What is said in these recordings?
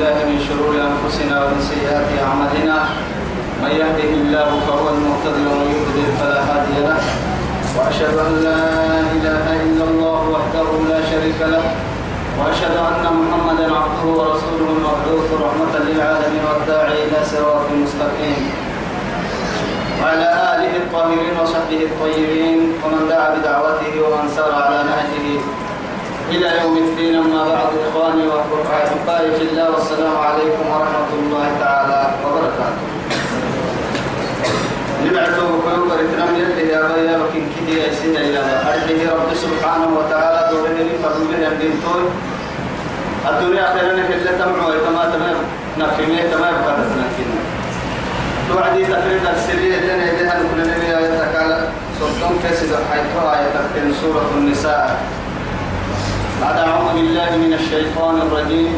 بالله من شرور أنفسنا ومن سيئات أعمالنا. من يهده الله فهو المهتدي ومن يضلل فلا هادي له. وأشهد أن لا إله إلا الله وحده لا شريك له. وأشهد أن محمدا عبده ورسوله المبعوث رحمة للعالمين والداعي إلى صراط مستقيم. وعلى آله الطاهرين وصحبه الطيبين ومن دعا بدعوته ومن سار على نهجه. إلى يوم الدين أما بعد إخواني وأحبائي في الله والسلام عليكم ورحمة الله تعالى وبركاته. نبعثه كيوب رتنام يده يا بيا كده يا سيدة يا أرحيه رب سبحانه وتعالى دوره لي فضل يمدين توي الدنيا خيرنا كلا تمعوا ويتما تمام نفهمه تمام قدرنا كنا. توعدي تفريد السرية لنا إليها نقول نبي آياتك على صدام كسد حيثها آياتك سورة النساء. بعد أعوذ بالله من الشيطان الرجيم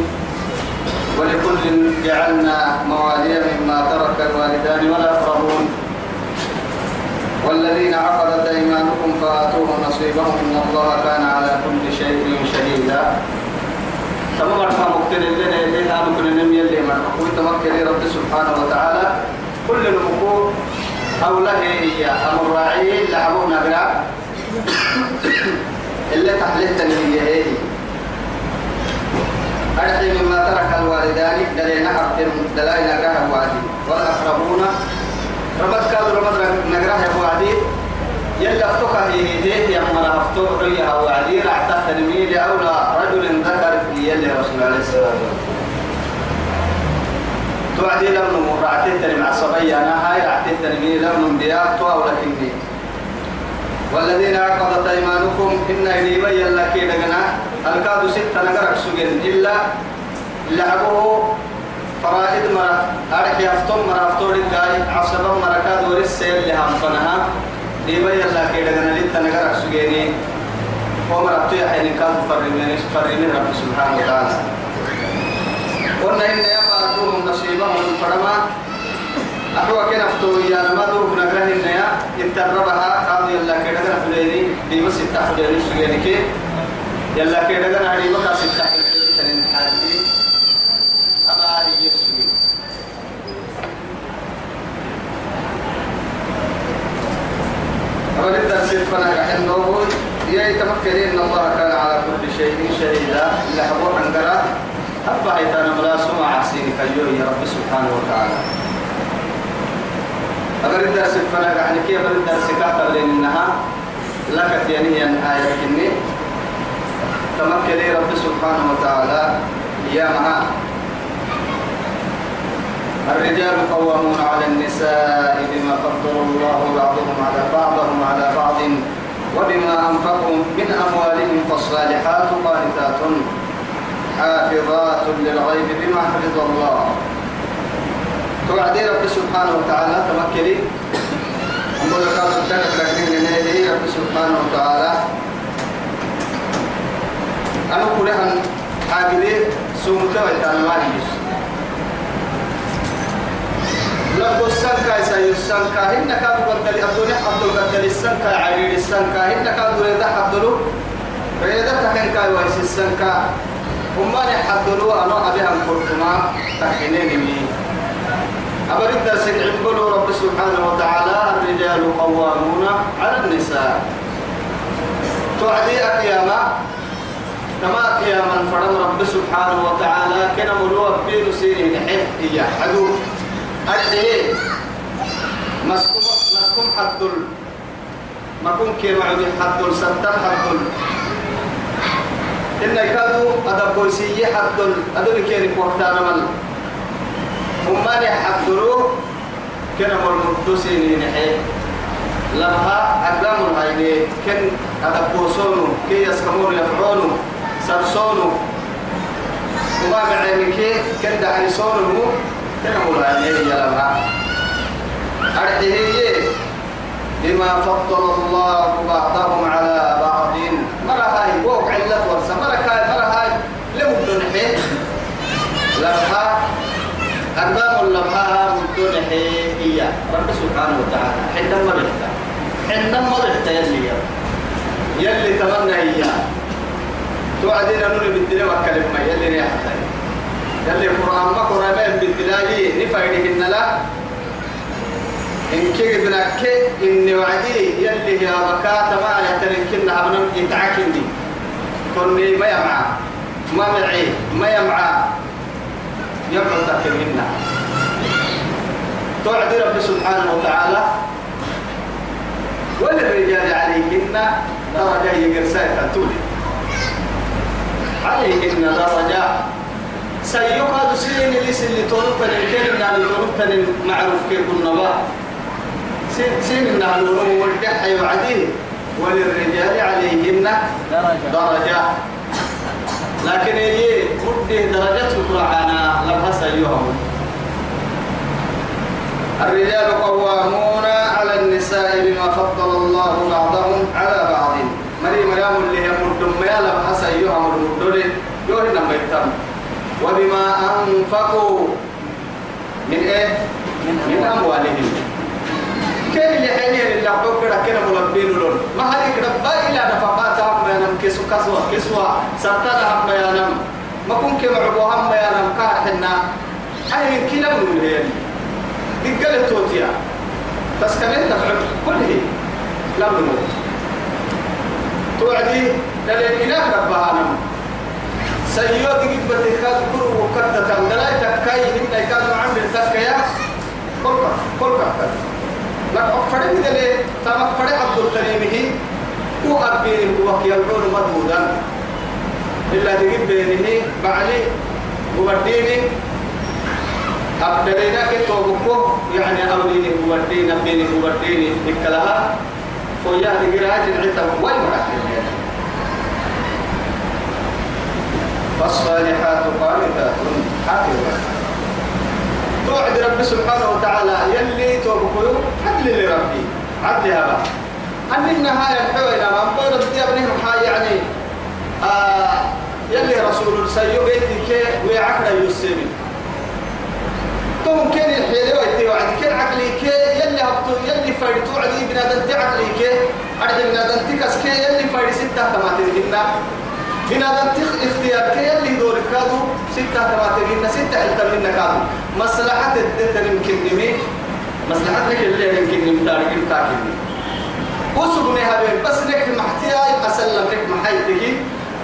ولكل جعلنا موالي مما ترك الوالدان والأقربون والذين عقدت أيمانكم فآتوهم نصيبهم إن الله كان على كل شيء شهيدا تمام مرحبا مقتل لنا إليها ممكن نمي اللي مرحبا تمكن رب سبحانه وتعالى كل المقول أو له هي أمر راعي لعبونا بلا اللي تحليتني هي هي أرحي مما ترك الوالدان دلينا حرتم دلائنا قاه وادي والأقربون. ربط كاد ربط نقراه وادي يلا افتوك هي هي يا مرا افتوك هي وادي رعتا تنميل أولى رجل ذكر في يلي رسول عليه الصلاة والسلام. توعدي لم رعتي تنمي عصبية أنا هاي رعتي تنمي لم بيا تو أو لكني والذين عقدت أيمانكم إن إلي بين لك دقنا الكاد ستة نقرأ سجن. إلا لعبه فرائد مرة أرحي أفتم مرة أفتور الجاي عصبا مرة كاد ورسل لهم فنها ليبين لك دقنا لتا نقرأ سجني. ومرة تيحين كاد فرمين فرمين رب سبحانه وتعالى. قلنا إن يفعلون نصيبهم فرما. أحوى كنا فتويا ما دوك نقره النيا يتربها قاضي فليني يعني سجاني كي يلا كده كنا هني بقى ستة تنين حالي. أبا هي سجين أول الدرس فنا رحم نوبل يا يتمكن إن الله كان على كل شيء شهيدا. اللي حبوا عندنا أبا هيتانا ملا سمع عسين كيو يا رب سبحانه وتعالى. أقل الدرس فنا يعني كيف الدرس كاتب لين إنها لك يعني أن آية كني. تمكن رب سبحانه وتعالى. يا معا الرجال قوامون على النساء بما فضل الله بعضهم على بعضهم على بعض. وبما أنفقوا من أموالهم فالصالحات قانتات. حافظات للغيب بما حفظ الله. توعدي رب سبحانه وتعالى. تمكلي أقول لك أردك لكن نهدي رب سبحانه وتعالى. أنا كلها حاجدي ما هيش لو السنكا يسير السنكا هن كانوا قدل الدنيا عبد القدل السنكا عرير السنكا هن كانوا ريدا حدلو ريدا تكن كاي ويس السنكا هم ما يحدلو أنا أبيها مكرتما تحكيني لي. أبرد سنعبلوا رب سبحانه وتعالى الرجال قوامون على النساء. توعدي أقياما كما قياما فرم رب سبحانه وتعالى كنا ملوى بين سيرين حيث إياه حدو. أرحيه مسكم مسكم حدل. ما كن كيما عدي حدل ستر حدل. إن كادوا أدب بوسية حدل. أدل كيرك وقتانا من. هم يحضروا؟ كنا مرمدوسين نحي لها أقدام العينين كن أدبوسونو كي يسكمون يفعونو سرسونو. وما بعينك كن دعيسونو كنا ملايين يلمها أرحيه بما فضل الله بعضهم على بعض. مرة هاي؟ ووق علة ورسة مرة هاي؟ مرة هاي؟ لمدن حين لها أقدام اللمحة مدون هي رب سبحانه وتعالى. حين ما رحت. حين ما رحت يلي. يلي تمنى إياه توعدين نوري بالدنيا وكلم ما. يلي ريحتها يلي قرآن ما قرآن بالدلالي نفايدهن لا إن كي بنك إن وعدي. يلي يا بكات ما يترك كنا أبنم يتعكني كوني ما يمع ما معي ما يمع يبعد تكلمنا توعد رب سبحانه وتعالى. وللرجال عليهن درجة يقرساية تولي عليهن درجة. سيقعد سين ليس اللي تورطن الكلمة اللي تورطن معروف كيف النبات سين إنها الورم والدح يوعديه وللرجال عليهن درجة, درجة. لكن يجي مده درجة القرآن لبها سيهم. الرجال قوامون على النساء بما فضل الله بعضهم على بعض. مري مريم اللي هي مدم ما لبها سيهم المدل يوهن ما وبما أنفقوا من إيه؟ من أموالهم. كيف اللي حيني اللي عبوك كده كده ملبين لون؟ ما هذيك ربا إلا نفقات. كسوة كسوة. سرطان هم ينم ما كن كم عبو هم ينم كار حنا أي من كلا من هين دقل التوتيا بس كمان تفعل كله. لا من توعدي للي إله ربها نم سيوت جبت كاد كرو وكدت دلاي تكاي إن كاد عمل تكايا كل كل كل لك أفرد دلي تام أفرد عبد الكريم هي. هو أبين هو يلعون مدودا إلا تجيب بينه بعلي مبديني أبدلنا كتوبكو يعني أوليني مبدين أبيني مبديني إكلها فويا لقراءة العتب وين مرحل فالصالحات قانتات حافظات توعد رب سبحانه وتعالى يلي توبكو عدل لربي. عدل هذا أن النهاية الحوينة ما بقول بدي أبنهم يعني آه يلي رسول سيو بيتك ويعقل يسمي توم كان الحيلة ويتي وعد. كان عقلي كي يلي هبطو يلي فايدتو عدي بنادن تعقلي كي عدي بنادن تكس كي يلي فايد ستة تماتين بنادم تخ اختيار كي اللي دور كادو ستة تباتين ستة حتى من كادو. مصلحة الدتر يمكن نمي. مصلحة اللي يمكن نمي. تارك تاكل وسبني هذا بس لك محتيا أسلم لك محيتك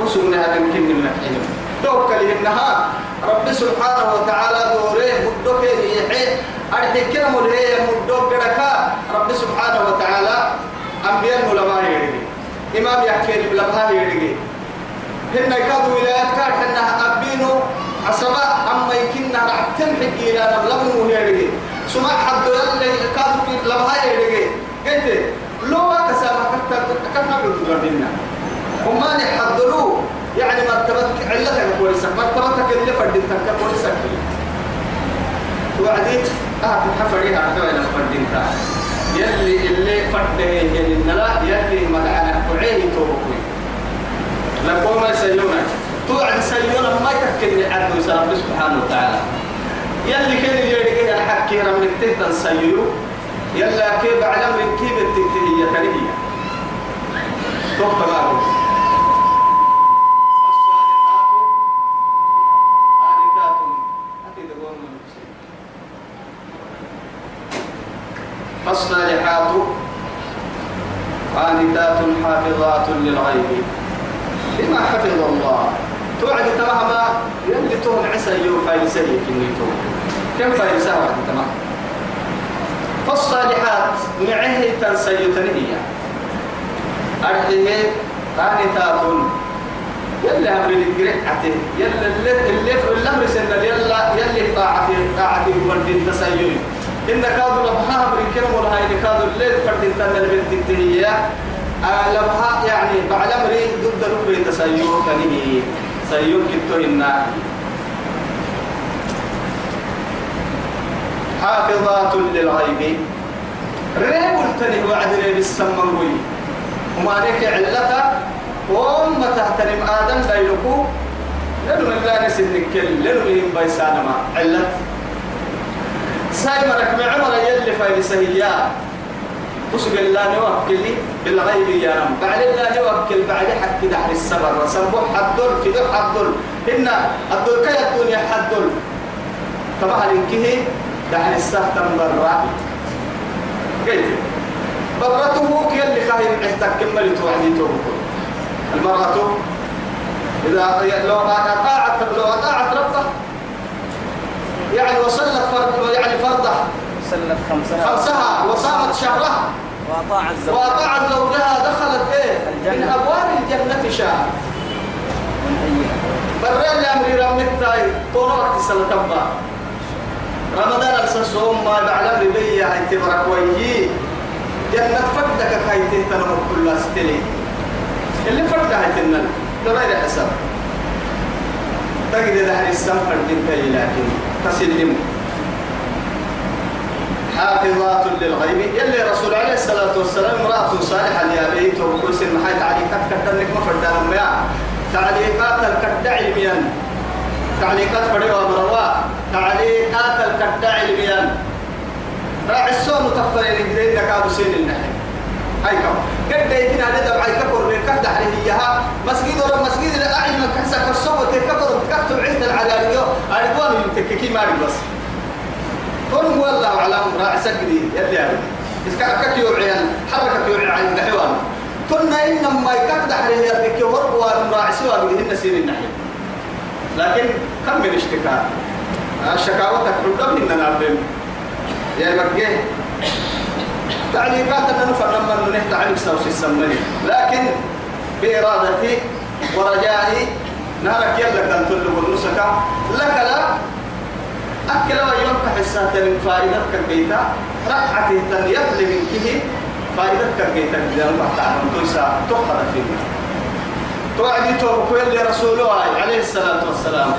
وسبني هذا يمكن نمي محيتك توكل إنها رب سبحانه وتعالى دوره مدوك يحيي أرحي كلام اللي مدوك بركة رب سبحانه وتعالى أنبياء علماء يرجع إمام يحكي بلبها يرجع هن كادوا ولايات كار حنا أبينو. عصبا أما يكنا رعتم حقينا نبلغ مهيري سمع حد يلي كادوا لبها يرجع قلت كتنا بردنا وما نحضروا يعني مرتبتك علتك كويسة مرتبتك اللي فردتك كويسة وعدين آه حفريها حوالي فردتك يلي اللي فرده يلي النلا يلي مدعنا كعيه توبكوي لكم ما سيونا توعد سيونا ما يتكلم عبد رب سبحانه وتعالى يلي كان يريد الحكي رم التهتن سيو يلا كيف علم كيف التكتية كريهية توقف ما فالصالحات قانتات حافظات للغيب. بما حفظ الله. توعد تماما يلي تون عسى يو فايسة يكنيتو كم فايسة واحد تمام فالصالحات معه تنسي تنهية أرحيه قانتات. يلا أمر الجرعته يلا اللي اللي الأمر سنة يلا يلا طاعتي طاعتي ودين تسيل إن كادوا لبها أمر كرم ولا هاي كادوا الليل فردين تنا البنت التهية آه لبها يعني بعد أمري ضد ربي تسيوك كنيه سيوك كتوهن حافظات للغيب ريب التنه وعد ريب السمنوي وما عليك علتا وما تحترم آدم بينكو. لنو من لا نسنك لنو من بيسانما علت سايمرك معمر يلي فايد سهيات وسق الله نوكل بالغيب يا رب. بعد الله نوكل بعد حق دحر السبر. وسبح حدل في دح حدل إن الدول كي الدنيا حدل طبعا إنكه دعن السهتم برا كيف برته كي اللي خايم عهتك كمل توعدي المرأة إذا لو أطاعت لو أطاعت ربها يعني وصلت فرض يعني فرضها صلت خمسها. خمسها. وصامت شهرها. وأطاعت زوجها. وأطاعت زوجها. دخلت إيه؟ الجنة. من أبواب الجنة شاء. برا اللي أمري رمتاي طول وقت سنة تبا. رمضان السنسوم ما بعلم ربيع. هاي تبرك ويهي جنة فردك هاي تهتنم كل ستلي اللي فرد هاي تنن غير حساب. تجد ده السمر بنت لكن تسلم. حافظات للغيب. يلي رسول عليه الصلاة والسلام امرأة صالحة يا بيت وكرسي المحاي تعليقات كتنك ما فردان ما تعليقات الكتع علميا تعليقات فريوة مروا تعليقات الكتع علميا راعي السوم متفرين جديد كادو سين النحي هاي كم. قد يجينا ندب عي كفر من كهد عليها مسجد ولا مسجد لا أعلم من كحسك الصوت كفر كتب عند العلالية أريدوان يمتككي ما بس. كن هو الله أعلم. راعي سكدي يلي يعني إذا كك يوعيان. حركة يوعي عند حيوان كنا إنما يكاد عليه يدك ورب وراعي سوى بهن سين النحي لكن كم من اشتكاء الشكاوة تكرر من نعلم. يا مكيه تعليقات أن نفر لما نحت عليك سوس السمني. لكن بإرادتي ورجائي نارك يلا كان تلقوا النسكة. لك لا. أكل ويوم حسات من فائدتك البيتا رقعته تنيفل من كه فائدتك البيتا بدل ما تعلم تويسا تخرج فينا توعدي اللي رسوله عليه الصلاة والسلام.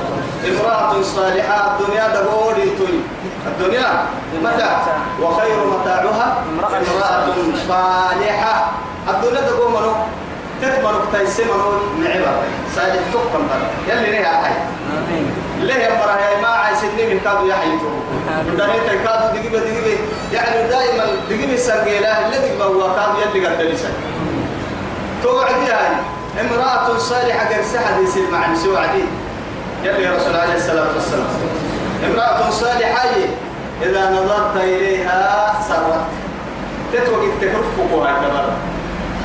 امرأة صالحة الدنيا دبوري توي. الدنيا متاع وخير متاعها امرأة صالحة. الدنيا دبور منو؟ تتمنو تيسي منو؟ صالح تقم بر يلي ليها حي ليه يا يا ما عايز من كادو يحيي تو دنيا كادو دقيقة دقيقة. يعني دائما دقيقة سرقيلة اللي دقيقة هو كادو يلي قد لسه توعدي هاي. امرأة صالحة قرسة حديث المعنى سوى عدي يلي رسول عليه الصلاة والسلام. امرأة صالحة إذا نظرت إليها سرت. تتوقف تكرفك هكذا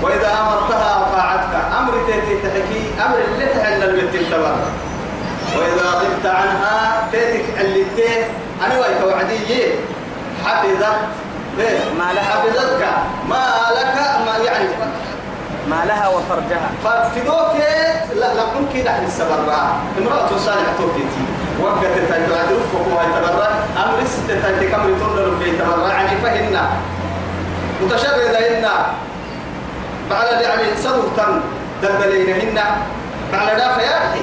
وإذا أمرتها أطاعتك. أمر تأتي تحكي أمر اللي تحل البيت التبر وإذا غبت عنها تأتيك اللي تيه أنا ويك وعدي حفظت. إيه؟ ما لها. حفظتك. ما لك. ما يعني ما لها وفرجها ففدوك لا لا ممكن نحن السبرة امرأة صالحة توتيتي وقت تتعد رفق وهي تبرع أمر ستة كم يطلل في تبرع يعني فهنا متشرد هنا بعد يعني صدق تن دلدلين هنا بعد دا فيارحي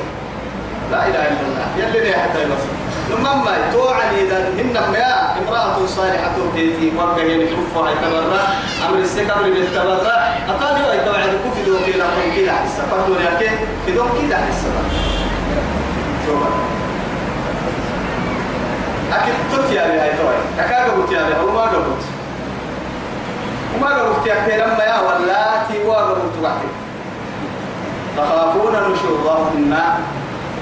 لا إله إلا الله. يلي لي حتى يبصر ثم ما توعني إذا هن ما امرأة صالحة تيتي وقع يلفها يتبرع أمر السكر يتبرع أقال يوي توعد كفي دو كيلا قم كيلا حسا فردو لكن في دو كيلا حسا شوفا أكيد تتيا بها توي أكاد قلت يا بها وما قلت وما قلت يا كثير أما يا ولاتي وقلت وحدي. تخافون نشوظهن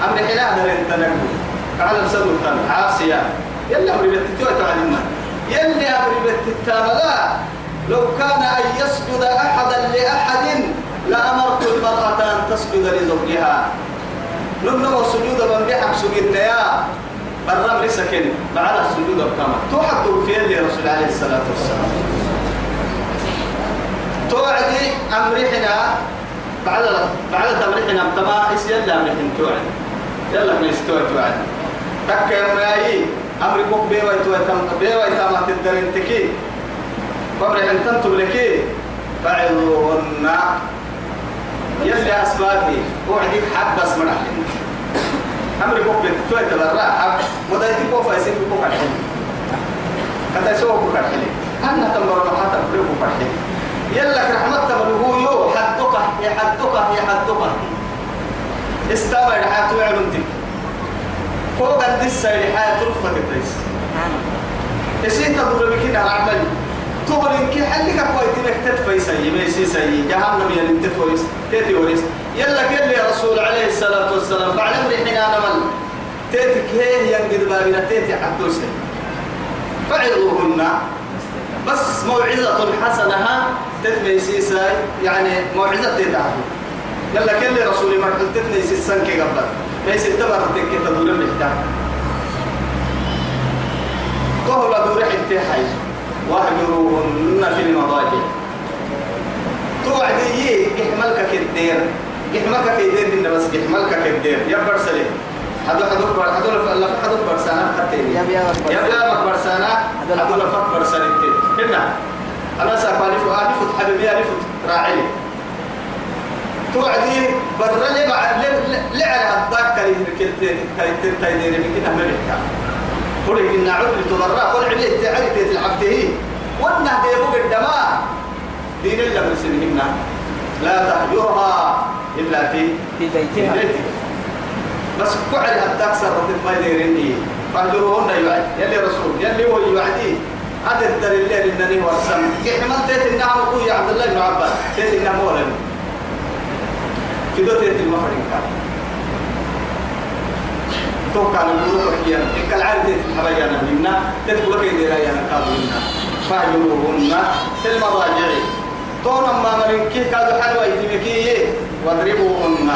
أمر حلا هذا التنقل على مسدود التن عاصية يلا أمر بتتوى تعلمنا يلي أمر بتتابلا لو كان أن يسجد أحدا لأحد لأمرت المرأة أن تسجد لزوجها. نمنا السجود من بحق سجدنا يا. برام لسكن بعد السجود الكامل توحد في يلي رسول عليه الصلاة والسلام. توعدي أمرحنا. بعد بعد تمرحنا تما إس يلا أمرحنا توعد. يلا من استوى توعد. تك يا ماي أمر بوك بيوا يتوى تم بيوا يتام تدرين تكي. وأمرحنا تنتم لكي فعظوهن يلي أسبابي. وعدي حق بس مرحنا أمر بوك بتوى تبرع حق ودايتي بوفا يسيب بوك الحين كتا يسوى بوك الحين أنا تمر حتى بوك الحين يلا رحمة تبلغو يو. حدك يا حدك استمر حياة وعلمتك فوق السير حياة رفة الدرس يسين تدور بكنا العمل تقول إنك حلك كويت إنك تدفع سيء ما يسي سيء جهنم يلي تتوريس تتوريس يلا قال لي رسول عليه الصلاة والسلام بعد حين أنا من تيتك هي ينقذ بابنا تيتي حدوسة فعظوهن. بس موعظة حسنة تتمي سيساي يعني موعظة تتعبو يلا لي رسول ما قلت تتني سيسان كي قبل. ليس الدبر تكي تدور المحتاج قهل دور حتى حي. واهجروهن في المضاجع. توعدي احملك كدير احملك كدير إن بس احملك كدير يا برسلي هذا هذا بر هذا لا هذا برسانا كتير يا بيا يا بيا برسانا هذا لا فك برسانا كتير هنا أنا لك أعرف حبيبي أعرف راعي. توعدي مع لي على الضاق كريم كتير كتير تايدير كده ملكة قولي إن عود لتضرع قول عليه تعرف تلعبته وأنا ديبوك الدماء دين الله برسلهن لا تهجرها إلا في في بيتها. بس قعد حتى أكثر ما يديرني فهجروهن يوعد يلي رسول. يلي هو يوعدي هذا الدليل إنني ورسم كحمل تيت النعم أخوي عبد الله بن عباس. تيت النعم ولد دو تيت المفرين كان توقع البروك كيان إنك العالم تيت الحبيانا منا تدخل لك إذا يانا كادوا منا فهجروهن في المضاجع تونا ما مرين كي كادوا حلوة يتمكي واضربوهن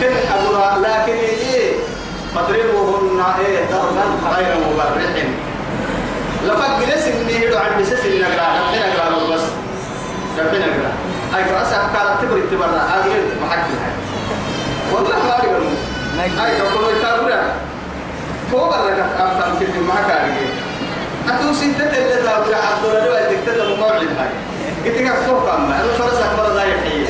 كن أبوها لكن إيه فاضربوهن إيه ضربا غير مبرح لفق جلس إني هدو عن بسس إني أقرأ نحن أقرأ بس نحن أقرأ أي فرأس أفكار تبري تبرع أقرأ محك الحي والله ما أقرأ أي كقول يتابعنا فوق الرجع أفهم كده ما كارجي أتوسي تتلة تابع عبد الله لو تكتب موعد هاي. قلت لك فوق أما أنا فرس أكبر ذا يحيي.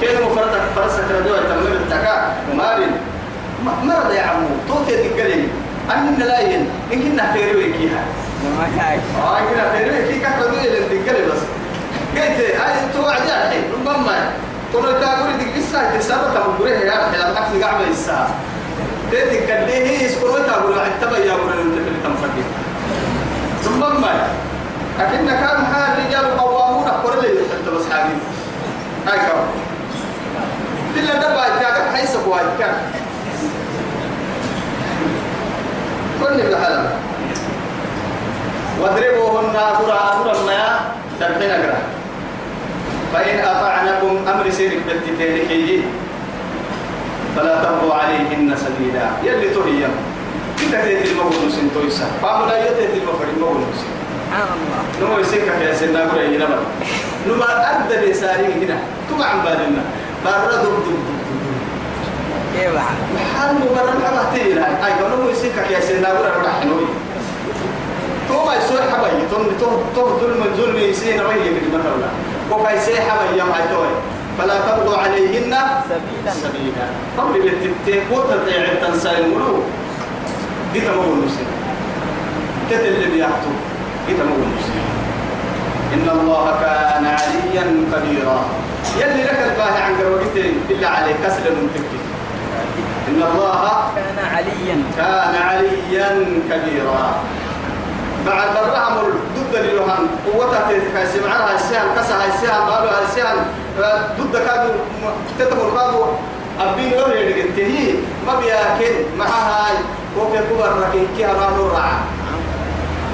كيف مفردك فرس كردوة تمر التكا مارين مرض يا عمو. توتي تقلي. أن لا ين إن كنا فيروي كيها. ما كاي آه كنا فيروي كي كردوة اللي تقلي بس. قلت أي توعد يا الحين ربما تقول تقول دي قصة تسابق تقول يا أخي لا تحكي قاعد تيتي قديه هي يسكروا تقول عن تبا يا أبو اللي في التمفردين ثم ما لكن كان حال الرجال قوامون أقول لي أنت بس حاجين هاي كم. إلا دبا جاك حيث قواي كان كل بحلم واضربوهن أقرأ أقرأ ما تبحين أقرأ فإن أطعنكم أمر سيرك بالتتينكي فلا تبغوا عليهن سبيلا. يلي تهيم كده تيت المغول سن تويسا. فاملا يتيت سن سبحان الله. نمو يسيك يا سنة قرأ بل نما أدى بساري هنا. تبع عن بالنا. برا دب دب دب كيف حال محل مبرر حبا تيلا. أي نمو يسيك يا سنة قرأ رحنوي تو ما يسوي حبايي تو تو تو ظلم يسين وهي من مثلا وكاي سي حبايي ما توي فلا تبغوا عليهن سبيلا. سبيلا. قبل بتتي وتطيع التنسى الملوك دي تمول المسلم. تتل بيحتو دي تمول المسلم. إن الله كان عليا كبيرا يلي لك الباهي عن قروتين إلا عليك كسل من تكي إن الله كان عليا. كان عليا كبيرا بعد الرحم ضد اليوهان قوتها تتكاسي معها السيان كسها السيان قالوا السيان ضد كادوا تتمر كادوا أبين يوري لقيته ما بياكل معها هاي. وكي كبر ركين كي هرانو رعا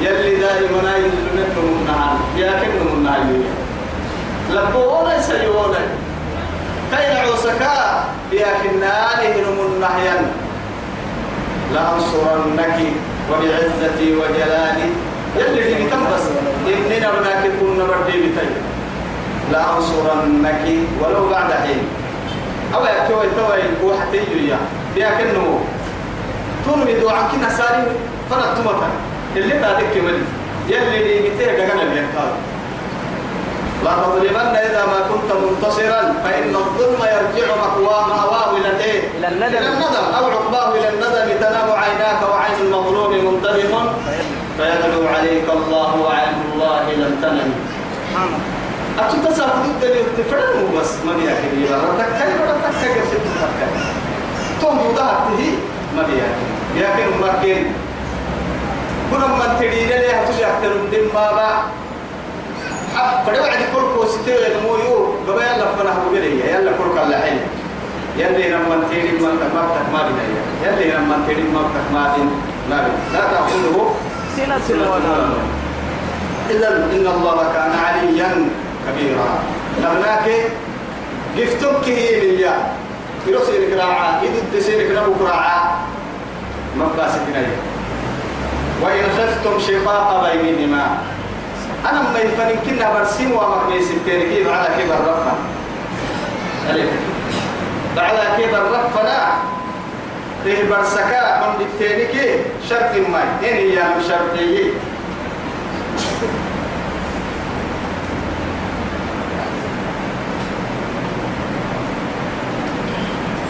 يلي دائما ينزل منهم النهار بياكلهم النهار لبونا سيونا كاين عوسكا بياكلنانهم النهيا لأنصرنك وبعزتي وجلالي. يلي في تنبس إننا هناك كنا بردي بتي لأنصرنك ولو بعد حين. أو يكتوي توي وحتى يجري لكنه من دعاء كنا سالم فرد تمتا اللي تادك ملي يلي دي بتي دغنا بيقال لا تظلمن إذا ما كنت منتصرا فإن الظلم يرجع مأواه مأواه إلى الإيه؟ إلى الندم. إلى الندم. أو عقباه إلى الندم تنام عيناك وعين المظلوم منتبه فيدعو عليك الله وعين الله لم تنم. سبحان الله أتتصل ضد تفرموا بس ما بيأكل يبقى رتكي رتكي قصة تفكر توم يضاهته ما بيأكل بيأكل مكين. كنا من تريد لي هتجي أكثر من بابا. فدوا عند كل كوستي المويو قبل لا ربنا هو يلا كرك اللحين يلي لما تيري مكتك ما بداية يلي لما تيري ما بين ما بين لا تأخذه سنة ولا نوم إذا إن الله كان عليا كبيرا لغناك قفتك هي ليا يرسل كراعة يدد سينك نبو كراعة مباسك نيا وإن خفتم شقاق بينهما أنا ما يفنن كنا برسيم ومكني ستين كيف على كبر رفا ألف. على كبر رفنا تيه برسكا من التاني شرط ما إن هي شرطية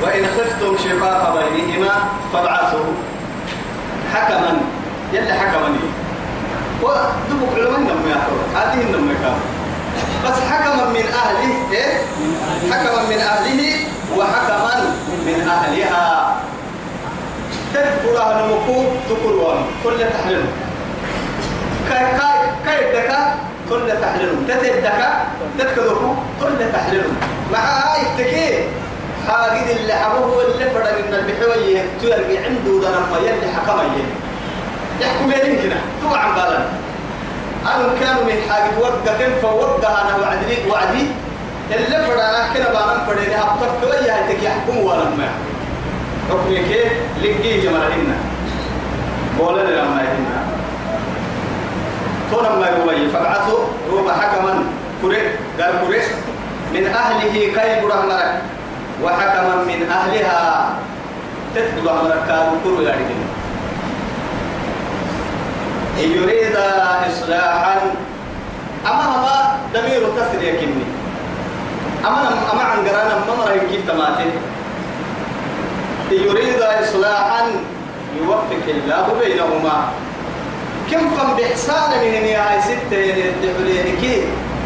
وإن خفتم شقاق بينهما فابعثوا. حكما. يلي حكما ودبك علماء نم يا هذه النم بس حكما من أهله إيه؟ حكما من أهله وحكما من أهلها تذكر أهل مكوب تقول كل تحلل كاي كاي كاي دكا كل تحلل تتدكا تتكذبوا كل تحلل مع هاي التكيه حاجد اللي حبوه اللي فرد من البحوية تيرجع عنده ده لما يلي حكمية يحكم يدين كنا طبعا بالا أنا كانوا من حاجة وقع كيف فوقع أنا وعدي وعدي. اللي فرد أنا كنا بانا فرد لها بطرق ويا هتك يحكم ولا ما؟ حكم كيف؟ لقي جمالنا بولا لما يهنا تونا ما يبغي فبعثوا روما حكما كره قال كره من أهله كي برهمرك وحكما من أهلها. تتبع مركاب كل ذلك إن يريد إصلاحا أما ما دمير تسرية كني أما أما عن قرانا ما مرة يمكن تماتين إن يريد إصلاحا يوفق الله بينهما. كم فم بإحسان من هاي ستة يدعو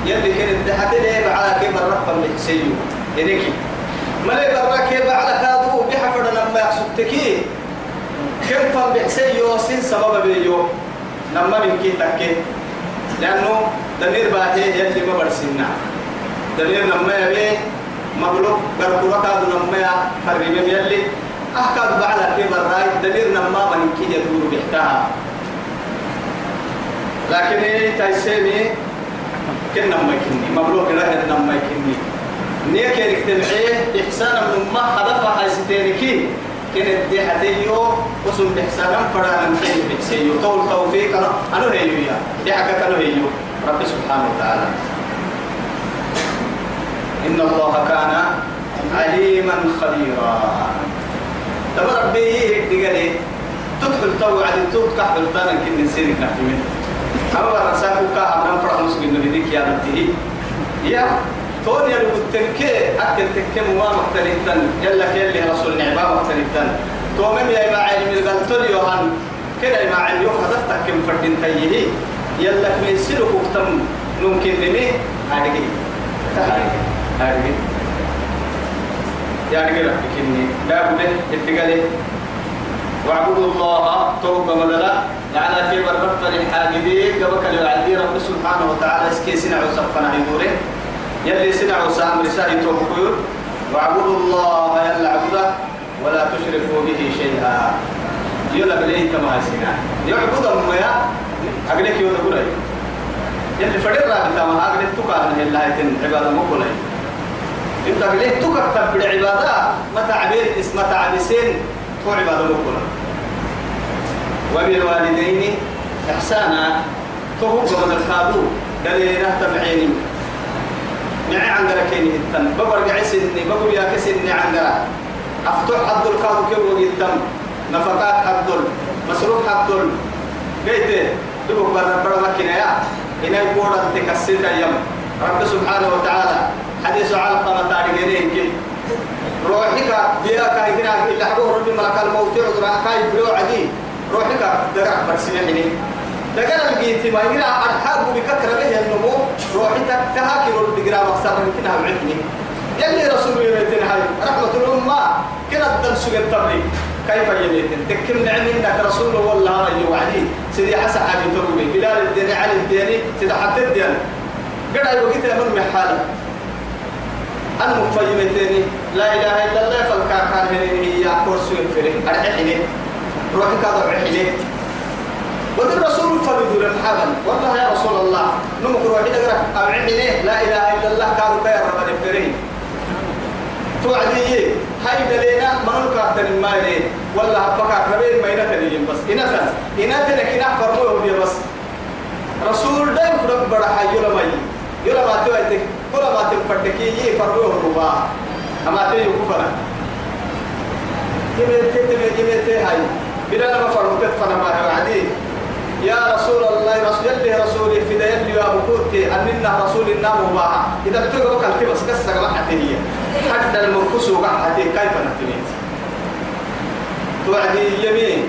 يلي كانت دحتي ليه على كيف الرفع بإحسيو ينكي ملي برا كيف على كادو بحفر لما يقصدتكي كم فم بحسي يوسين سبب بيو لما من كي تكي لأنه دمير باهي يلي ما برسينا دمير لما يبي مغلوب بركورا كادو لما يقرب يلي أحكاد بعد كيف الراي دمير لما من كي يدور بحتها لكن إيه تايسيني كنا ما يكني مبلوغ رهن لما يكني نيك يكتمعيه إحسانا من ما هدف حيستينكي كانت دي حتيو وسم بإحسانا فرانا نحيي بإحسيو طول توفيق أنا أنا هيو يا. دي حاجة أنا هيو. رب سبحانه وتعالى. إن الله كان عليما خبيرا. تبا ربي يهدي تدخل تو على توت كحل تانا كن نسيرك نحكي منه. أما رسالك كأمرا فرح مسلم نبيك يا ربتي يا توني أنا قلت لك أكل تكم ما مختلفا يلا كيلي رسول نعمة مختلفا تومم يا ما علم تولي يوهان. كده ما علم يوم هدفتك كم فردين تيه يلا من سلوك وقتم ممكن لمي هذه هذه يعني كده بكني لا بده اتقالي. واعبدوا الله توبة مدلا على كبر رفع الحاجدين قبك الوعدي رب سبحانه وتعالى اسكي سنع وصفنا يدوره يلي سنع وسام رسالة توبكور واعبدوا الله يلا عبده ولا تشركوا به شيئا. يلا بليه كما سنع يعبد أمي أقلك يوم تقول يلي فرد رابطة ما أقلك تقال من الله يتن عبادة مقولي انت أقلك تكتب بالعبادة متى عبيد اسم تعبسين تو عبادة مقولي وبالوالدين إحسانا تهو قبل الخادو دليل تبعيني معي عن دركيني التن ببر قعسني بقول يا كسني عن درك أفتح حد الكادو كيف التم نفقات حد مصروف حد بيته دبك برا برا مكينة يا. هنا يقول تكسر يوم رب سبحانه وتعالى حديث علقمة تاريخين كي روحك بيا كاي هنا إلا حبوه ربي ملك الموت عذرا كاي بلو عدي روحك دقع برسيحني دقع الجيت ما يقرا أرحاب بكثرة به النمو روحك تهاكر الدقرا مقصر من كنا بعدني يلي رسول يريتنا هاي رحمة الأمة كنا الدرس التبليغ كيف يميتن تكم نعم إنك رسول والله يوعدي سيدي حسن حبي تروي بلال الدين علي الدين سيدي حتى الدين. قد أيوة قلت من محالة المفيمتين لا إله إلا الله فالكاكان هي كرسي الفريق أرحيني. روحك هذا أرحيني. ودي الرسول فرد للحبل والله يا رسول الله نمك روحي دقرك أرحيني لا إله إلا الله كانوا كير رب الفريق توعدي هاي دلينا منو كاتن المايرين ولا هبكا كبير ما ينتهي بس. إنسان إنسان كنا فرموه بس. رسول ده يفرق بڑا حي يلا ماي. يلا ما تويتك كل ما تفرتكي يي فرموه ربا أما تيجي كفنا يمتى تمتى يمتى هاي. بلا ما فرموه تفنا ما هو عادي يا رسول الله رسول الله رسولي في دين لي أبو كوتي أننا رسول النام وباها إذا بتقول كلمة بس كسر ما حتى حتى المركز وقعت كيف نتميت. توعدي يمين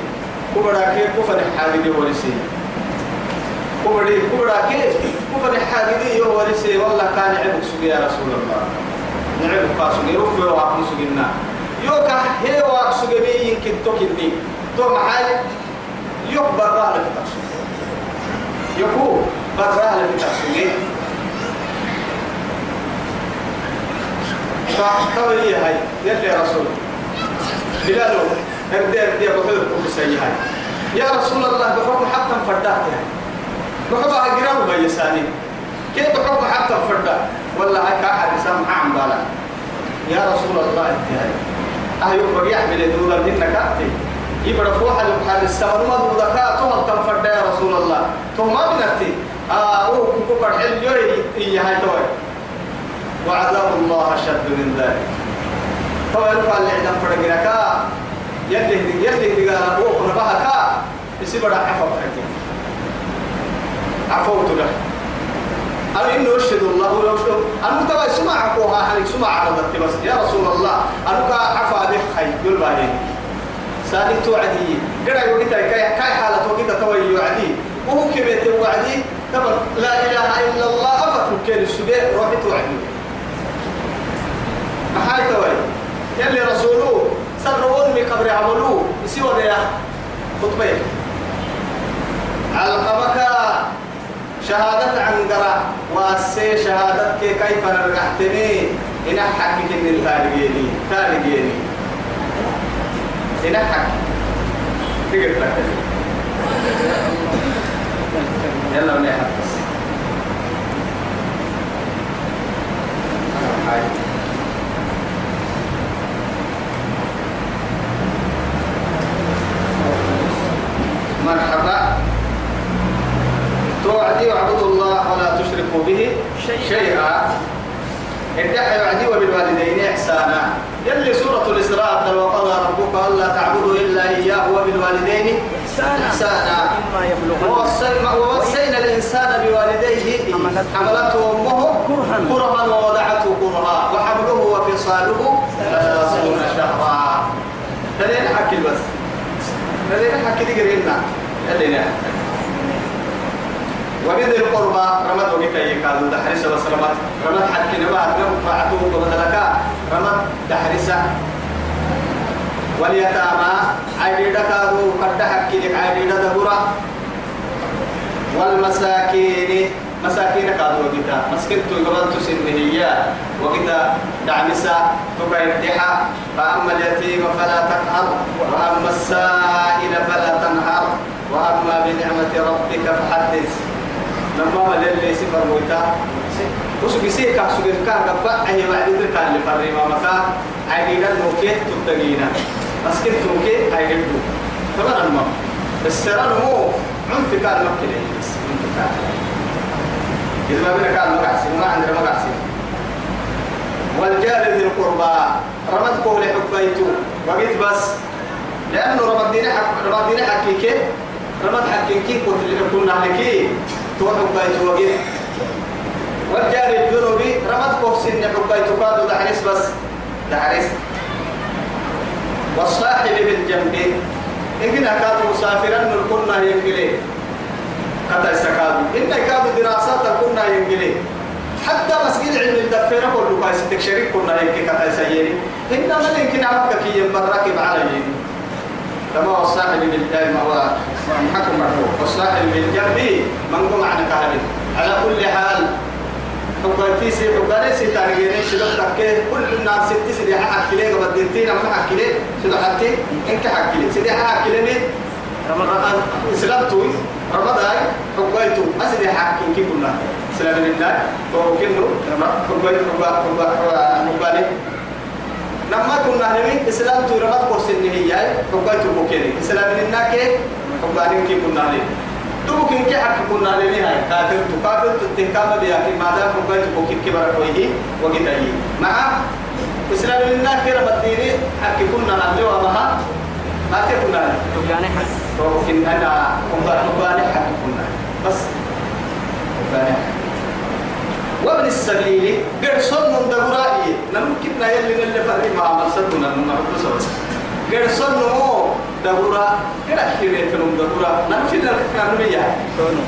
كبرى كيف كفن حاجة ورسي. كبرى كبرى كيف كفن حاجة ورسي. والله كان عبك سوق يا رسول الله. نعبك قاسم يرفع وعقم سوقنا يوكا هي وعق سوقني يمكن توكلني. تو محل يكبر رهل في تقسم يكو برهل في تقسم فقوي هاي. يلي يا رسول. بلالو ابدا ابدا بحور كل هاي. يا رسول الله بحكم حتى فردات يعني. بحكم هجران بيساني كيف بحكم حتى فردا ولا هاي كأحد سامع عن بالا يا رسول الله انت هاي. أهيو بقي يحمل دولار هنا كاتي يبقى فوح الحال السماء. ما دولار كاتو هل فردا يا رسول الله. تو ما بنتي. آه كوكو حل يوي إيه هاي توي. وعذاب الله أشد من ذلك. طبعا يرفع الإعدام فرقنا يلي يلي قال أبوه نبها كا. يصير بڑا عفو بحكي عفوت له أنا إنه أشهد الله ولو أشهد أنا تبا سمع عفوها حالك سمع عرضت بس. يا رسول الله أنا كا عفا بك خي يقول سالي توعدي قرأ يوقيتا كاي كاي حالة وقيتا توي يوعدي وهو كبيت وعدي طبعا لا إله إلا الله أفكر كين السبيع روحي توعدي محاي توي. يلي رسوله سرون من قبر عملوه يسوى يا خطبة. علقمك شهادة عن قرا واسي شهادتك كيف نرجحتني إن حكك إن التارجيني تارجيني إن حك تقدر تقدر يلا ونحن بس هاي مرحبا توعدي واعبدوا الله ولا تشركوا به شيئا ادعي وعدي وبالوالدين احسانا يلي سورة الإسراء وقضى ربك ألا تعبدوا إلا إياه وبالوالدين إحسانا إما يبلغن ووصينا ووصينا الإنسان بوالديه حملته أمه كرها. كرها ووضعته كرها وحمله وفصاله ثلاثون شهرا دليل حكي بس دليل حكي دي قرينا دليل وبذي القربى رمت وقت يكادوا دحرسة وسلمت رمت حكي نبات نبعته وبدلكا رمت دحرسة واليتامى عيدة كادوا قد حكي لك عيدة دبرة والمساكين مساكين كادوا وقتا مسكين تقبل تسن هي وقتا دعمسا تكيدحا فأما اليتيم فلا تقهر وأما السائل فلا تنهر وأما بنعمة ربك فحدث لما ما للي سفر مويتا وسوق سيكا سوق كا قبا أي بعد ذلك اللي فري ما مكا عيدة نوكي تبتغينا مسكين توكي عيدة طبعا المهم السران هو عنف كان إذا ما بينا كان مقعسي وما عندنا مقعسي. والجار ذي القربى رمد قول حبيته. وقيت بس لأنه رمد دين حق رمد دين حقيقي رمد حقيقي كنت اللي كنا لكي تو حبيته وقيت. والجار الجنوبي رمد قوس إن حبيته كادوا دحرس بس دحرس والصاحب بالجنب إن كانوا مسافرا كنا ينقلي. كتا استكادوا إن كانوا دراسات كنا ينقلي. حتى مسجد علم الدفيرة كله كايس تكشري كنا ينقلي. كتا سيري إنما يمكن عمك كي ينبركب عليه كما هو الصاحب بالجنب هو محكم مرحوم والصاحب بالجنب من قم عن كهل على كل حال حقاتي سي حقاني سي تارجيني سيدو تكي كل الناس ستي سيدي حق كلي قبل دينتين أما حق كلي سيدو حتى إنك حق كلي سيدي حق كلي مين؟ رمضان. إسلام توي. رمضان. حقايتو أسيدي حق كي كنا سلام الله وكنو حقا حقا لما كنا نبي إسلام توي رمضان قرسين هي حقايتو بوكيني. إسلام الله كي حقا كي كنا نبي تو كن كي حق كنا لني هاي. كافر تو كافر تتكام بيا كي ما دام كوي تو كي كي برا كوي وقت أي مع إسلام لنا كير بديني حق كنا نعمله وما ما كنا. يعني حق. تو كن أنا كنا كنا حق كنا. بس. كنا وابن السبيل قد صن دبرائي نمكن نيل اللي فرق ما عمل سدنا نمر بس قد صن مو دبورا قد أكيد تنم دبورا نمشي نعمل إياه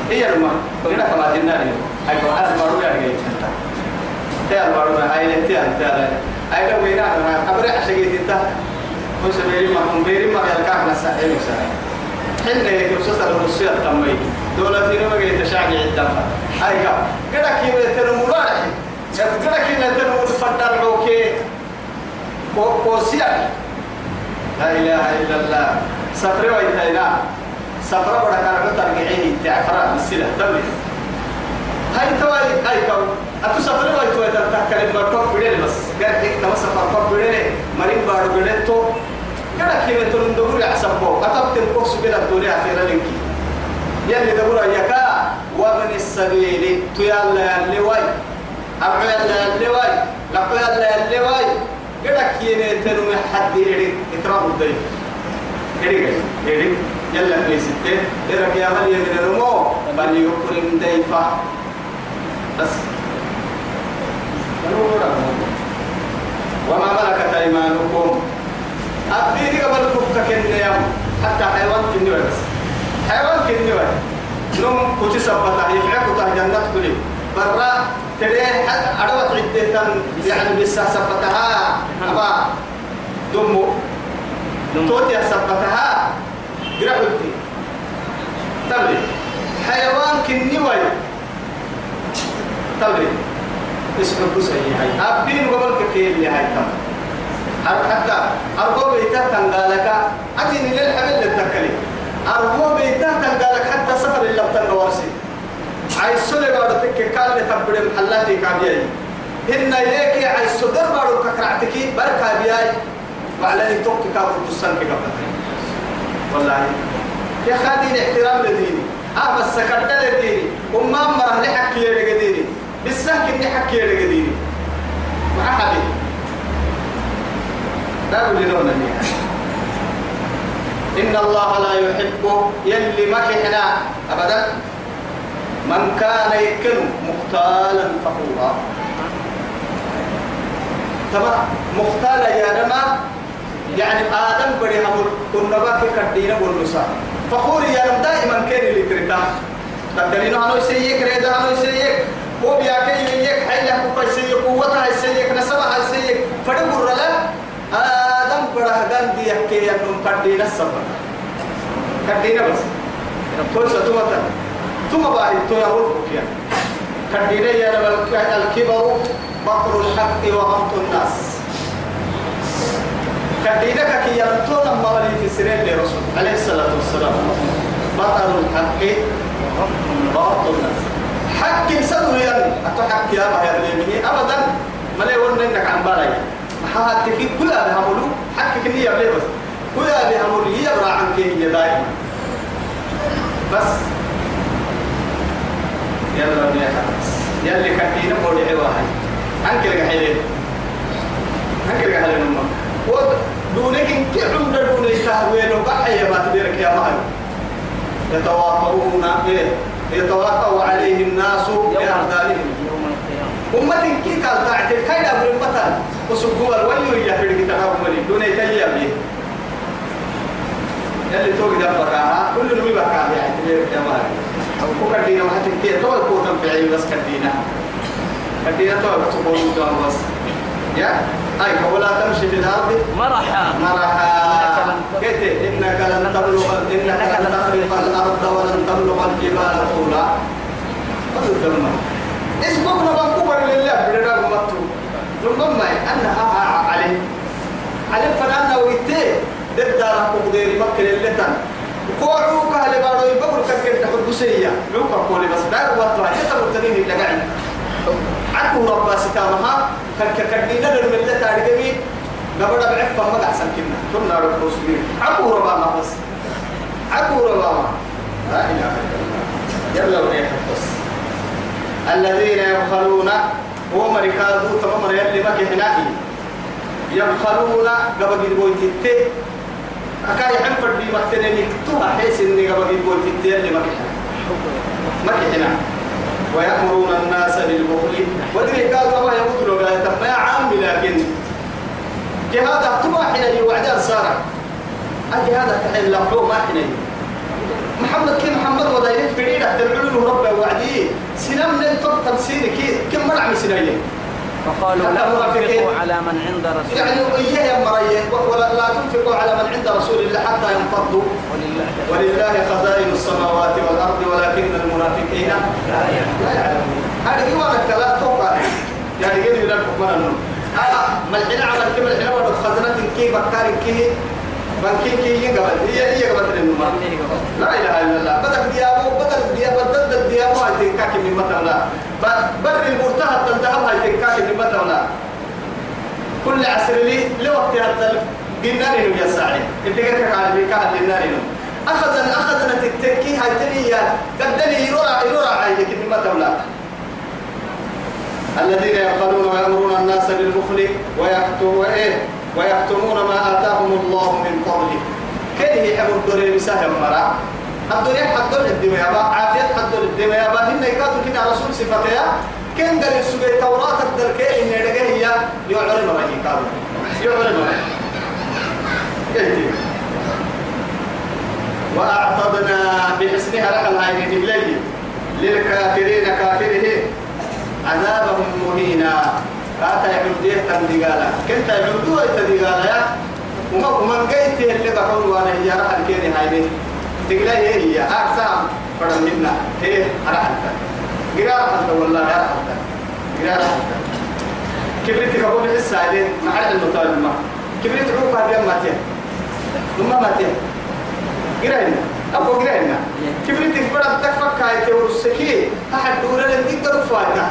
هي الماء قد كما تنادي هاي كم هذا المارو يعني جاي تنتا هي المارو هاي له تيا تيا هاي لو وينا أنا أبرع عشان تنتا مش بيري ما هم بيري ما يلقى من الساحل وساحل حنا يكسر الروسيا تمي دولة فينا ما جاي تشاعي عدة هاي كم قد أكيد تنم مبارك قد أكيد تنم تفضل روكي كوسيا لا إله إلا الله. سفر ويتينا سفر بڑا كان ترجعيه تعفر بالسلة تبلي هاي توي هاي كم. أتو سفر ويتوي تتكلم مركب بدل بس. قال هيك تما سفر كم بدل مريم بارو بدل تو. قال كيف تقول دبر يحسبه أتبت الكوكس بلا الدنيا أخيرا لينكي يلي دبر يكا ومن السبيل. تيالا اللي واي. أبعي اللي واي. لقيا اللي واي. قدك يني تنو حد يري إكرام الضيف يري يري يلا في ستة إرك يا من يمن الرمو بل يكرم ضيفه بس وما ملكت أيمانكم. أبديني قبل فكك النيام حتى حيوان كني بس. حيوان بس نوم كتي سبتا يفعك تاه جنة برا تري أروت عدة يعني بس سبتها. أبا دمو. توتي سبتها. قرأتي تبلي حيوان كني وي. تبلي اسمه بسعي هاي. أبين قبل كثير اللي هاي تم. حتى. أرجو بيتا تنقالك. أتيني للحبل للتكلي أرجو بيتا تنقالك حتى سفر اللي بتنقوارسي عايز سولي بارو تك قال لي تبدي محلاتي كابياي هن إليك عايز سدر بارو ككرعتكي بركة بياي وعلاني توك كابو تسان كابتن والله يا خادين احترام لديني آه بس لديني وما مرة لحكي يا ديني بالسهل كني حكي يا ديني مع حبيبي أقول لنا إن الله لا يحب يلي مكحنا أبدا من كان يكن مختالا فخورا تمام مختالا يا رما يعني آدم بدي هم كنا باكي كدينا بولوسا فخور يا رم دائما كان اللي كرتا تدلين عنو يسيك ريدا عنو يسيك هو بياكي يسيك حي له كوكا يسيك قوتها يسيك نسبها يسيك فدبر له آدم بڑا هدان دي يحكي ينم كدينا السبب كدينا بس. تقول ستومتا ثم تقول كوكيا كدينا يا رب الكبر بطر الحق وغمط الناس. كدينك كي يرتون مولي في سنين لرسول عليه الصلاة والسلام. بطل الحق وغمط الناس. حق سدو يعني أتحق يا ما يرلي أبدا ما لي ورن إنك عن بالي حاتك كلها بهملو حقك اللي يبلي بس. كلها بهملو يبرع عنك دائما. بس. يلا بيها يلي كدينا قولي عواهي عنك لك حيلين عنك لك حيلين أمك ودونك إن كعم دون يستهوين وبحي ما تبيرك يا مهل يتواطؤون يتواطؤ عليه الناس بأعدائهم أمة كي قال تعتل كاين أمر المثل وسبوا الولي يا فرق تناهم لي دون يتيا به يلي توقي دبكاها كل نمي بكاها يعني تبيرك يا مهل وكدينا وحتى كي تو الكوتم في عيون بس كدينا. كدينا تو تقول بس. يا؟ هاي ولا تمشي في الأرض. مرحا. مرحا. قلت إنك لن تبلغ إنك لن تخرق الأرض ولن تبلغ الجبال طولا. قد الدم اسمكنا بنكوبر لله بدنا نمتو ربما أنها عليه. عليه فلأنا ويتيه ضد دارك وقدير مكة للتن كوعوك اللي بارو يبقر كتير تحب سيا عوك كولي بس دار وطلع. حتى مرتدين اللي قاعد. عكو ربا ستامها. كان كدينا للملة تاريخي نبدا بعفة ما سنكنا كنا نعرف مسلمين عكو ربا ما بس. عكو ربا ما. لا إله إلا الله. يلا ونيح بس. الذين يبخلون. هو مركادو تمام يلي ما كهنائي يبخلون. قبل تتي أكاي حن فردي مكتنني توها حيس إني قبل يقول تتي اللي ما كهنا ما كهنا ويأمرون الناس بالبخل. ودري قالوا ما يقولوا لا تما يا عامي لكن. جهاد تما حين يوعد سارة. الجهاد تحل له ما حين محمد كي محمد وضعين فريدة تدعو رب وعدي. سنام نلتق تمسيني كي كم مرع مسنية فقالوا لا تنفقوا على من عند رسول يعني إياه يا مرية ولا لا تنفقوا على من عند رسول الله حتى ينفضوا. ولله ولله خزائن السماوات والأرض ولكن المنافقين لا يعلمون. لا هذا يوانا كلا توقع. يعني قد لكم من النوم هذا ملحنا عمل كم ملحنا ودو خزنة كي بكار كي بنكي كي يقبل هي هي قبل النوم لا إله إلا الله بدك ديابو بدك ديابو بدك ديابو هاي تنكاك من مثلا بر المرتهى تلتهب هاي تنكاك من مثلا كل عصر لي لوقت هذا قلنا لهم يا سعيد انت قلت على بيكا قلنا لهم أخذنا أخذنا تتكي هاي تنيا قدني يرورا يرورا عينك من مثلا الذين يبخلون ويأمرون الناس بالبخل ويكتمون إيه ويكتمون ما آتاهم الله من فضله. كان يحب الدنيا بسهل مرة؟ الدنيا حد الدنيا با عافية حد الدنيا با. هن يكادوا كنا رسول صفتها كان قال السجى توراة الدركة إن يدقى هي؟ يعلن ما يكادوا يعلن ما وأعتدنا بحسنها لك الهاي إليه. للكافرين كافره عذابهم مهينا. كاتا يعبديه تندقالا كنت يعبدوه تندقالا يا. وما ومن قيت اللي بحول وأنا هي راح الكيني هاي تقلا هي هي أقسام فرم منا هي راح انت قرار حتى والله راح انت قرار حتى كبرت كبول السائلين مع المطالب ما كبرت روح هذه ما تيه ثم ما تيه قرأنا أبو قرأنا كبرت كبرت تكفك هاي تورسكي أحد دورنا نقدر فاينا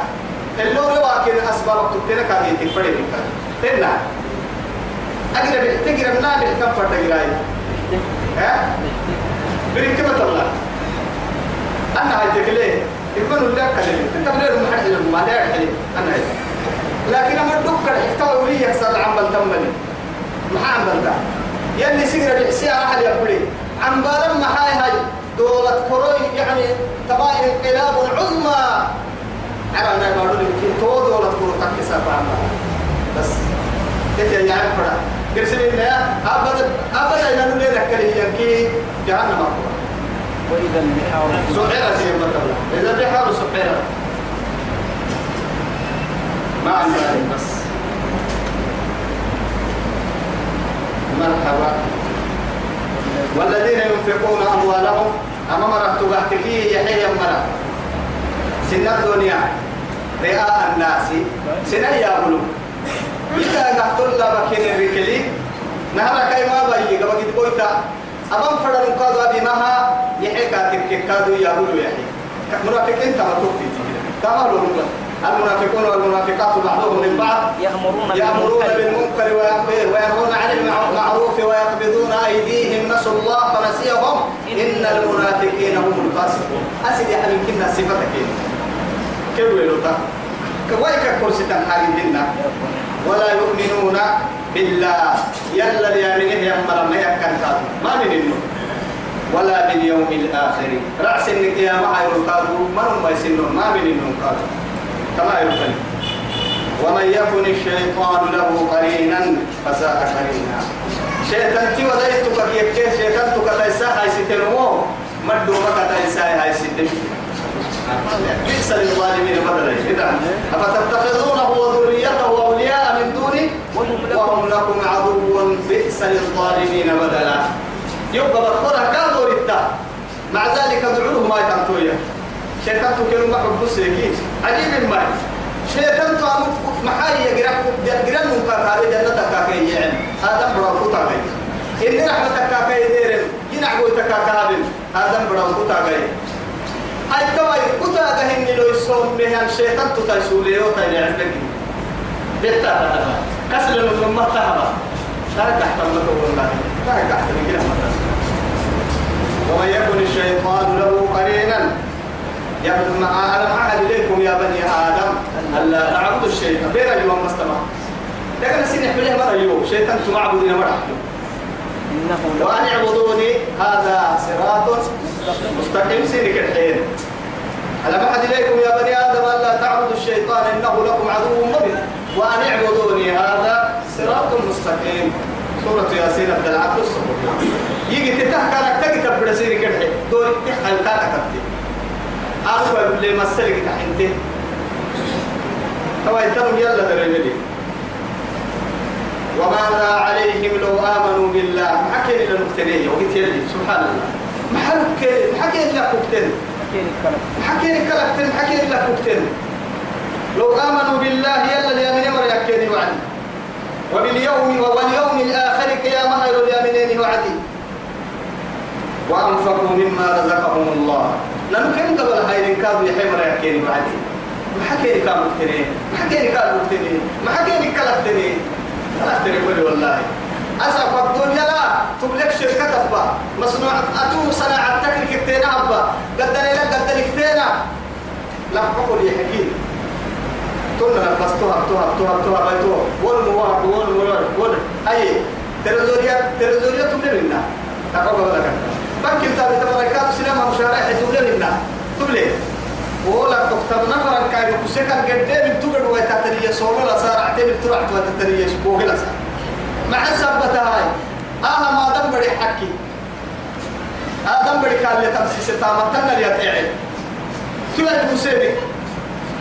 اللي هو واكن أسباب تبتنا كاهي تفرد تنا أقرب تقرب نابع كم فرد قراي ها؟ بريك ما تلا أنا هاي تكلي يكون لك كلمة تبلغ محل ما لا يحل أنا هاي. لكن أما الدكتور احتوى ولي يكسر عمل تمني. محمد ده. يلي سيجرة بحسيها أحد يقولي عم بالما هاي هاي. دولة كروي يعني تبا انقلاب عظمى أنا أنا بقول لك تو دولة كروي تكسر عمل. بس كيف يعني فرا كرسي إنها أبدا أبدا نقول لك كلي ينكي جهنم. أقوى وإذا البحار زي ما تقول. إذا بحار سعيرة. ما عندنا بس. مرحبا. والذين ينفقون أموالهم أمام رتبه يحيى مرة سن الدنيا. رئاء الناس. سن يابلو. إذا قحط الله بكين الركلي. نهر كيما بيجي قبل قويتا أمام فرد قادوا بمها يحيى كاتب كادوا يابلو يحيى. منافقين تمتوك تمالوا المنافقون والمنافقات بعضهم من بعض. يأمرون يأمرون بالمنكر. بالمنكر وينهون عن المعروف ويقبضون أيديهم. نسوا الله فنسيهم. إن المنافقين هم الفاسقون. أسد يا حبيبي كنا صفتك. كيف يقولوا كويك كرسي تنحاجين ولا يؤمنون بالله. يلا ليامنه يمر ما يكن ما من النور ولا باليوم الآخر. رأس القيامة يرقادوا من هم يسنون. ما من النور قالوا كما يقول. ومن يكن الشيطان له قرينا فساء قرينا. شيطان تي ودايتك يكيه شيطان تك تيسا هاي ستنمو مدو بك تيسا هاي ستنمو بئس للظالمين بدلا. إذا أفتتخذونه وذريته أولياء من دوني؟ وهم لكم عدو بئس للظالمين بدلا. يبقى بخورها كادوا رتا مع ذلك ادعوه ما يتنطويا شيطان تكلم محب بسيكي عجيب ما شيطان تو محاي يقرأ يقرأ من كاكا جنة كاكا يعني هذا برا كاكا إن رحمة كاكا يدير ينعبو تكاكا هذا برا كاكا هاي توي كتا دهن لو يسوم بها الشيطان تتسولي وتاي عندك بيتا كسر من ما تهبا لا تحت الله والله لا تحت كده ومن يكن الشيطان له قرينا مع أنا أعهد إليكم يا بني آدم ألا تعبدوا الشيطان بين اليوم مستمع لكن سنح بله مرة اليوم شيطان تمعبدين مرة إنه وأن اعبدوني هذا صراط مستقيم. سيرك الحين ألم أحد إليكم يا بني آدم ألا تعبدوا الشيطان؟ إنه لكم عدو مبين. وأن اعبدوني هذا صراط مستقيم. سورة ياسين عبد العبد الصبر يجي تتحكى لك تكتب برسيرك الحين دوري تحكى لك تكتب أخوة اللي مسلك تحنته هو يترم يلا دريملي وماذا عليهم لو آمنوا بالله. ما كان إلا نقتنيه وقلت يلي سبحان الله. ما حكي حكي كوكتن ما حكي كلكتن ما حكي إلا كوكتن لو آمنوا بالله يلا اليمين مر يكيني وعدي. وباليوم واليوم الآخر قيامة غير اليمينين وعدي. وأنفقوا مما رزقهم الله. لأنه قبل هاي كانوا يحمر يكيني وعدي. ما حكي لك مكتنين ما حكي لك مكتنين ما حكي لك كلكتنين أختري ولي والله. أسأل الدنيا لا تملك شركة أبا مصنوع أتو صناعة تكنيك كتينا أبا قدني لك قدني كتينا لا بقول يحكي تنا بستوها توها توها توها بيتوها ول مواد ول ول ول أي ترزوريا ترزوريا تملي منا تقول لك. بنك انت بتبركات سينما مشاريع تملي منا تملي ولا تكتب نفرا كاي كسكن قدام تقعد وتتريا صولا لا صار اعتبر تروح وتتريا شبوه لا مع سبتها هاي. آها ما دم بدي حكي. آدم بدي قال لي تمسيس تامتنا لي تعال تلا كسيبك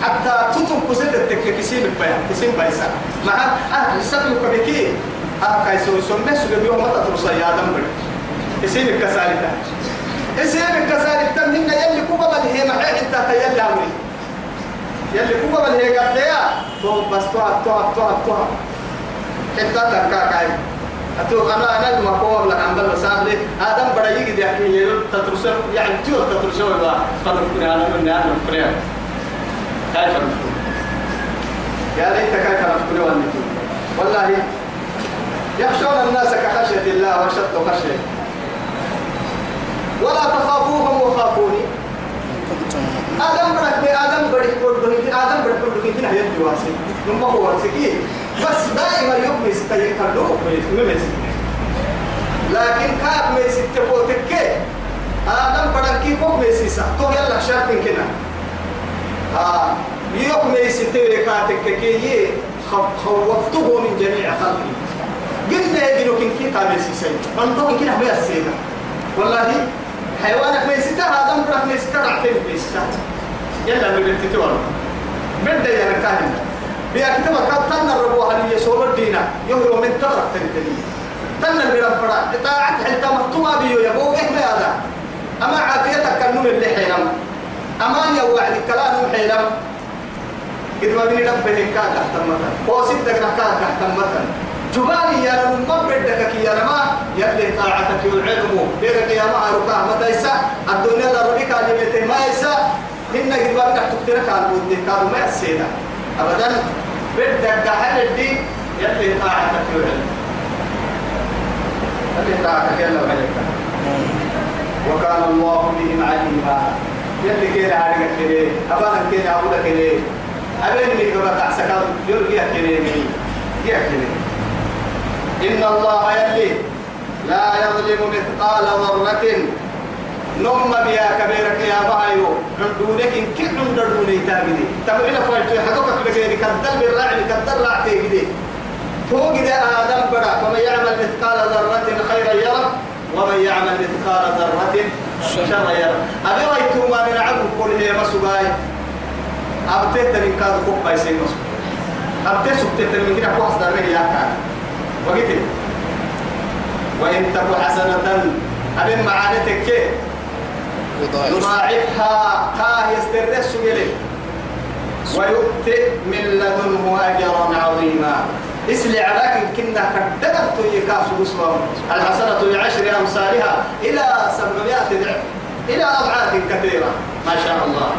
حتى تطم كسيد التك كسيب بيا كسيب بيسا مع أهل السبب كبكي آه كايسو يسمى سوى بيوم ما تترصى يا آدم بدي. كسيب كسالتا اسم كذلك تمنين يلي كوبا هي محيح انت يلي امري يلي كوبا هي قد يا تو بس تو تو تو تو حتى تركا كاي أتو أنا أنا ما قوم لك عم بل سام لي آدم بڑا يجي دي أكيد يلو تترسل يعني جو تترسل ولا قدر كنا أنا من أنا من كنا كيف يا ليت كيف نفكر والله يخشون الناس كخشية الله وشد خشية. ولا تخافوهم وخافوني. آدم بي آدم بدك بدك آدم بدك كنا هي الجواسي نما هو سكين بس دائما يوم يستيقظ كله ميس لكن كاب ميس تبوتك آدم بدك كي كوك ميسيسا تو يلا شرط كنا آه يوم ميس تبوتك كي خوفته من جميع خلقي قلنا يجينو كن كي قاميسيسا من طبعا كنا بيا السيدة والله حيوانك ما يستا هذا امرك ما يستا رعتين ما يستا يلا من التتوار بدأ يا نكاهن بيا كتب كاب تنا الربوها اللي يسول الدينا يهرو من ترك تنتني. تنا اللي ربنا إطاعت حتى مكتوبة بيو يبوه إحنا هذا أما عافيتك كنون اللي حينام أمان يا وعد كلام حينام إذ ما بني ربه هو ستة كان تحت المثل جبالي يا رب ما بدك يا رما يلي طاعتك والعلم بيرك يا ما ركاه ما تيسا الدنيا لا ربك بيت ما يسا هن جبال تحت ترك على بود كانوا ما يسينا ابدا بدك حل الدين يلي طاعتك والعلم يلي طاعتك يلا ملك وكان الله بهم عليما. يلي كير عليك كير أبانا كير أبوك كير أبين من قبل تعسكر يرجع كريمي يرجع كريمي إن الله يلي لا يظلم مثقال ذرة نم بيا كبيرك يا بايو عندونك إن كل عندوني تابدي تبعنا فايتو حدوك بغير كدل بالرعي كدل رعتي كده. فوق ده آدم بڑا فمن يعمل مثقال ذرة خيرا يرى ومن يعمل مثقال ذرة شرا يرى أبي رأيتو ما من عبد كل هي مسوغاي أبتت من كاد كوب بايسين مسوغ أبتت سبتت من كده كوحس دارك يا كان وقلت وإن تك حسنة أبن معانتك يضاعفها. كاه يسترس سجلي ويؤتي من لدنه أجرا عظيما. اسلي عليك كنا كدقت يكاس بسوام الحسنة بعشر أمثالها إلى سبعمائة ضعف. إلى أضعاف كثيرة. ما شاء الله.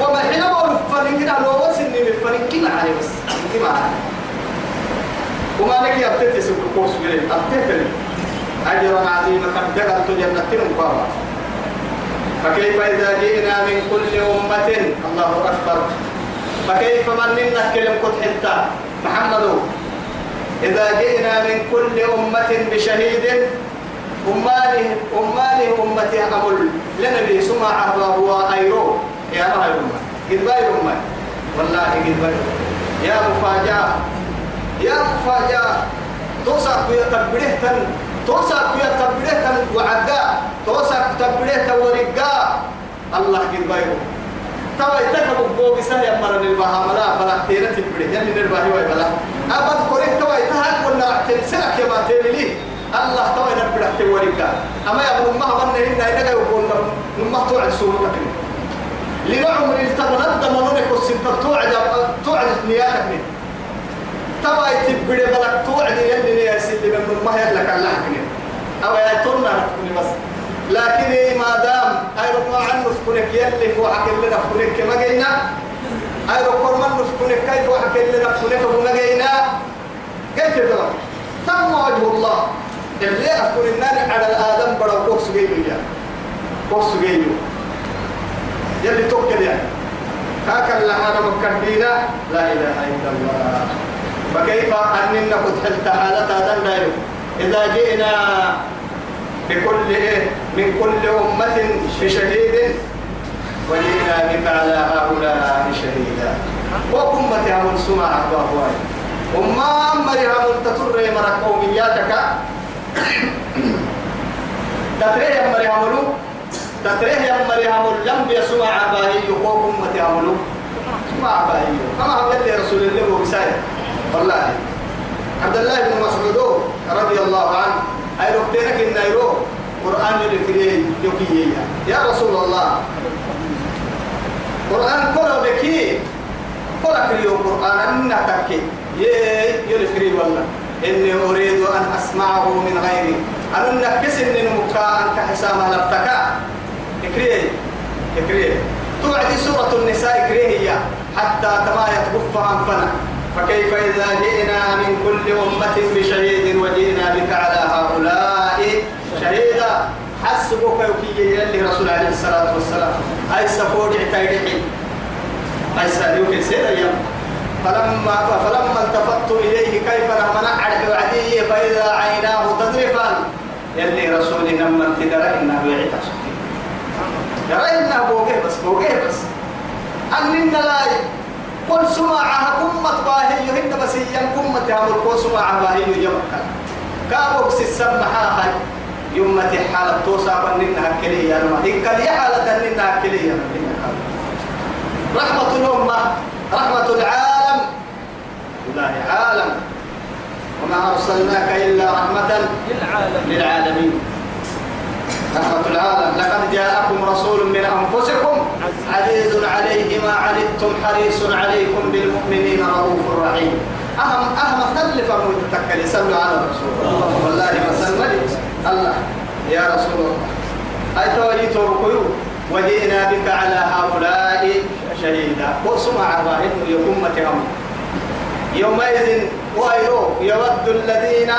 وما حين فنين كده لو من فنين كما عليه بس. كما عليه وما لك يا بتتي سوق الكورس غير أبتتي أجرا عظيما كدقت جنة بابا. فكيف إذا جئنا من كل أمة؟ الله أكبر. فكيف من منا كلم كنت حتى؟ محمد. إذا جئنا من كل أمة بشهيد أماني أماني أمتي أقول لنبي سمع هو أيرو يا رب أمة قد باير أمة. والله قد يا مفاجأة. يا مفاجأة. توسع يا تبريه توسع يا تبريه وعدا توسع تبريه ورقا الله قد باير توا يتكب بو بسه يمر البها ملا بلا تيرة تبري يعني نرباه هو بلا أبد كوري توا يتهاك ولا تمسك يا ما تبلي الله توا ينبر توريكا أما يا ابن ما من هنا هنا يقول ما توعد سورتك لنعمر التمنى دمنونك والسنت توعد توعد نياتك توا يتبري بلا توعد يلي يا سيدي من ما يلك الله أو يا تنا بس. لكن إيه ما دام أي رب عن نفكنك يلي فوحك اللي نفكنك ما جينا أي رب من نفكنك كيف فوحك اللي نفكنك وما جينا قلت له تم وجه الله. اللي أذكر النار على الآدم برا كوكس جيبي يا. كوكس جيبي يلي توكل يعني هكذا لها مكدينا لا إله إلا الله. فكيف أننا قد حلت حالتها دندايو إذا جئنا بكل إيه؟ من كل أمة بشهيد وجئنا بك على هؤلاء شهيدا. وأمة هم سمع أبواب أمة مريم تطر مرة قومياتك تتريه يا مريم لو؟ تتريه يا مريم لم يسمع أباهي وقوم أمة عملو سمع أباهي. كما هو رسول الله وبسائر والله. عبد الله بن مسعود رضي الله عنه أي ركتينك النيرو قرآن يلكي يا. رسول الله. قرآن كله بكي كله كريو قرآن أننا تكي. يلكي والله. إني أريد أن أسمعه من غيري. أنا نكس إني نمكا أنك حسامة لفتكا اكريه اكريه توعدي سورة النساء اكريه حتى كما يتكف أنفنا. فكيف إذا جئنا من كل أمة بشهيد وجئنا بك على هؤلاء شهيدا؟ حسبك يكي يلي رسول عليه الصلاة والسلام. أي سفوج تيرحي أي سألوك يوم فلما فلما التفت إليه كيف نمنا على وعديه فإذا عيناه تذرفان يلي رسول لما تدرى إنه يعيد يرى إنه بوجه بس بوجه بس. أننا لا قل سماعها كمة باهي يهن بس هي كمة عمل قل سماعها باهي يمكن كابوكس السمحة هاي. يوم حالة توسع كلي يا رما إن كلي حالة بننا كلي يا رحمة الأمة رحمة العالم. الله عالم. وما أرسلناك إلا رحمة للعالم للعالمين. رحمة العالم لقد جاءكم رسول من أنفسكم عزيز عليه ما عنتم حريص عليكم بالمؤمنين رؤوف رحيم. أهم أهم تلف المتكل صلوا على الرسول. والله ما سلمني الله يا رسول الله. أي توجيت ركيو وجئنا بك على هؤلاء شهيدا. وسمع باهن يقوم متهم يومئذ ويرو يود الذين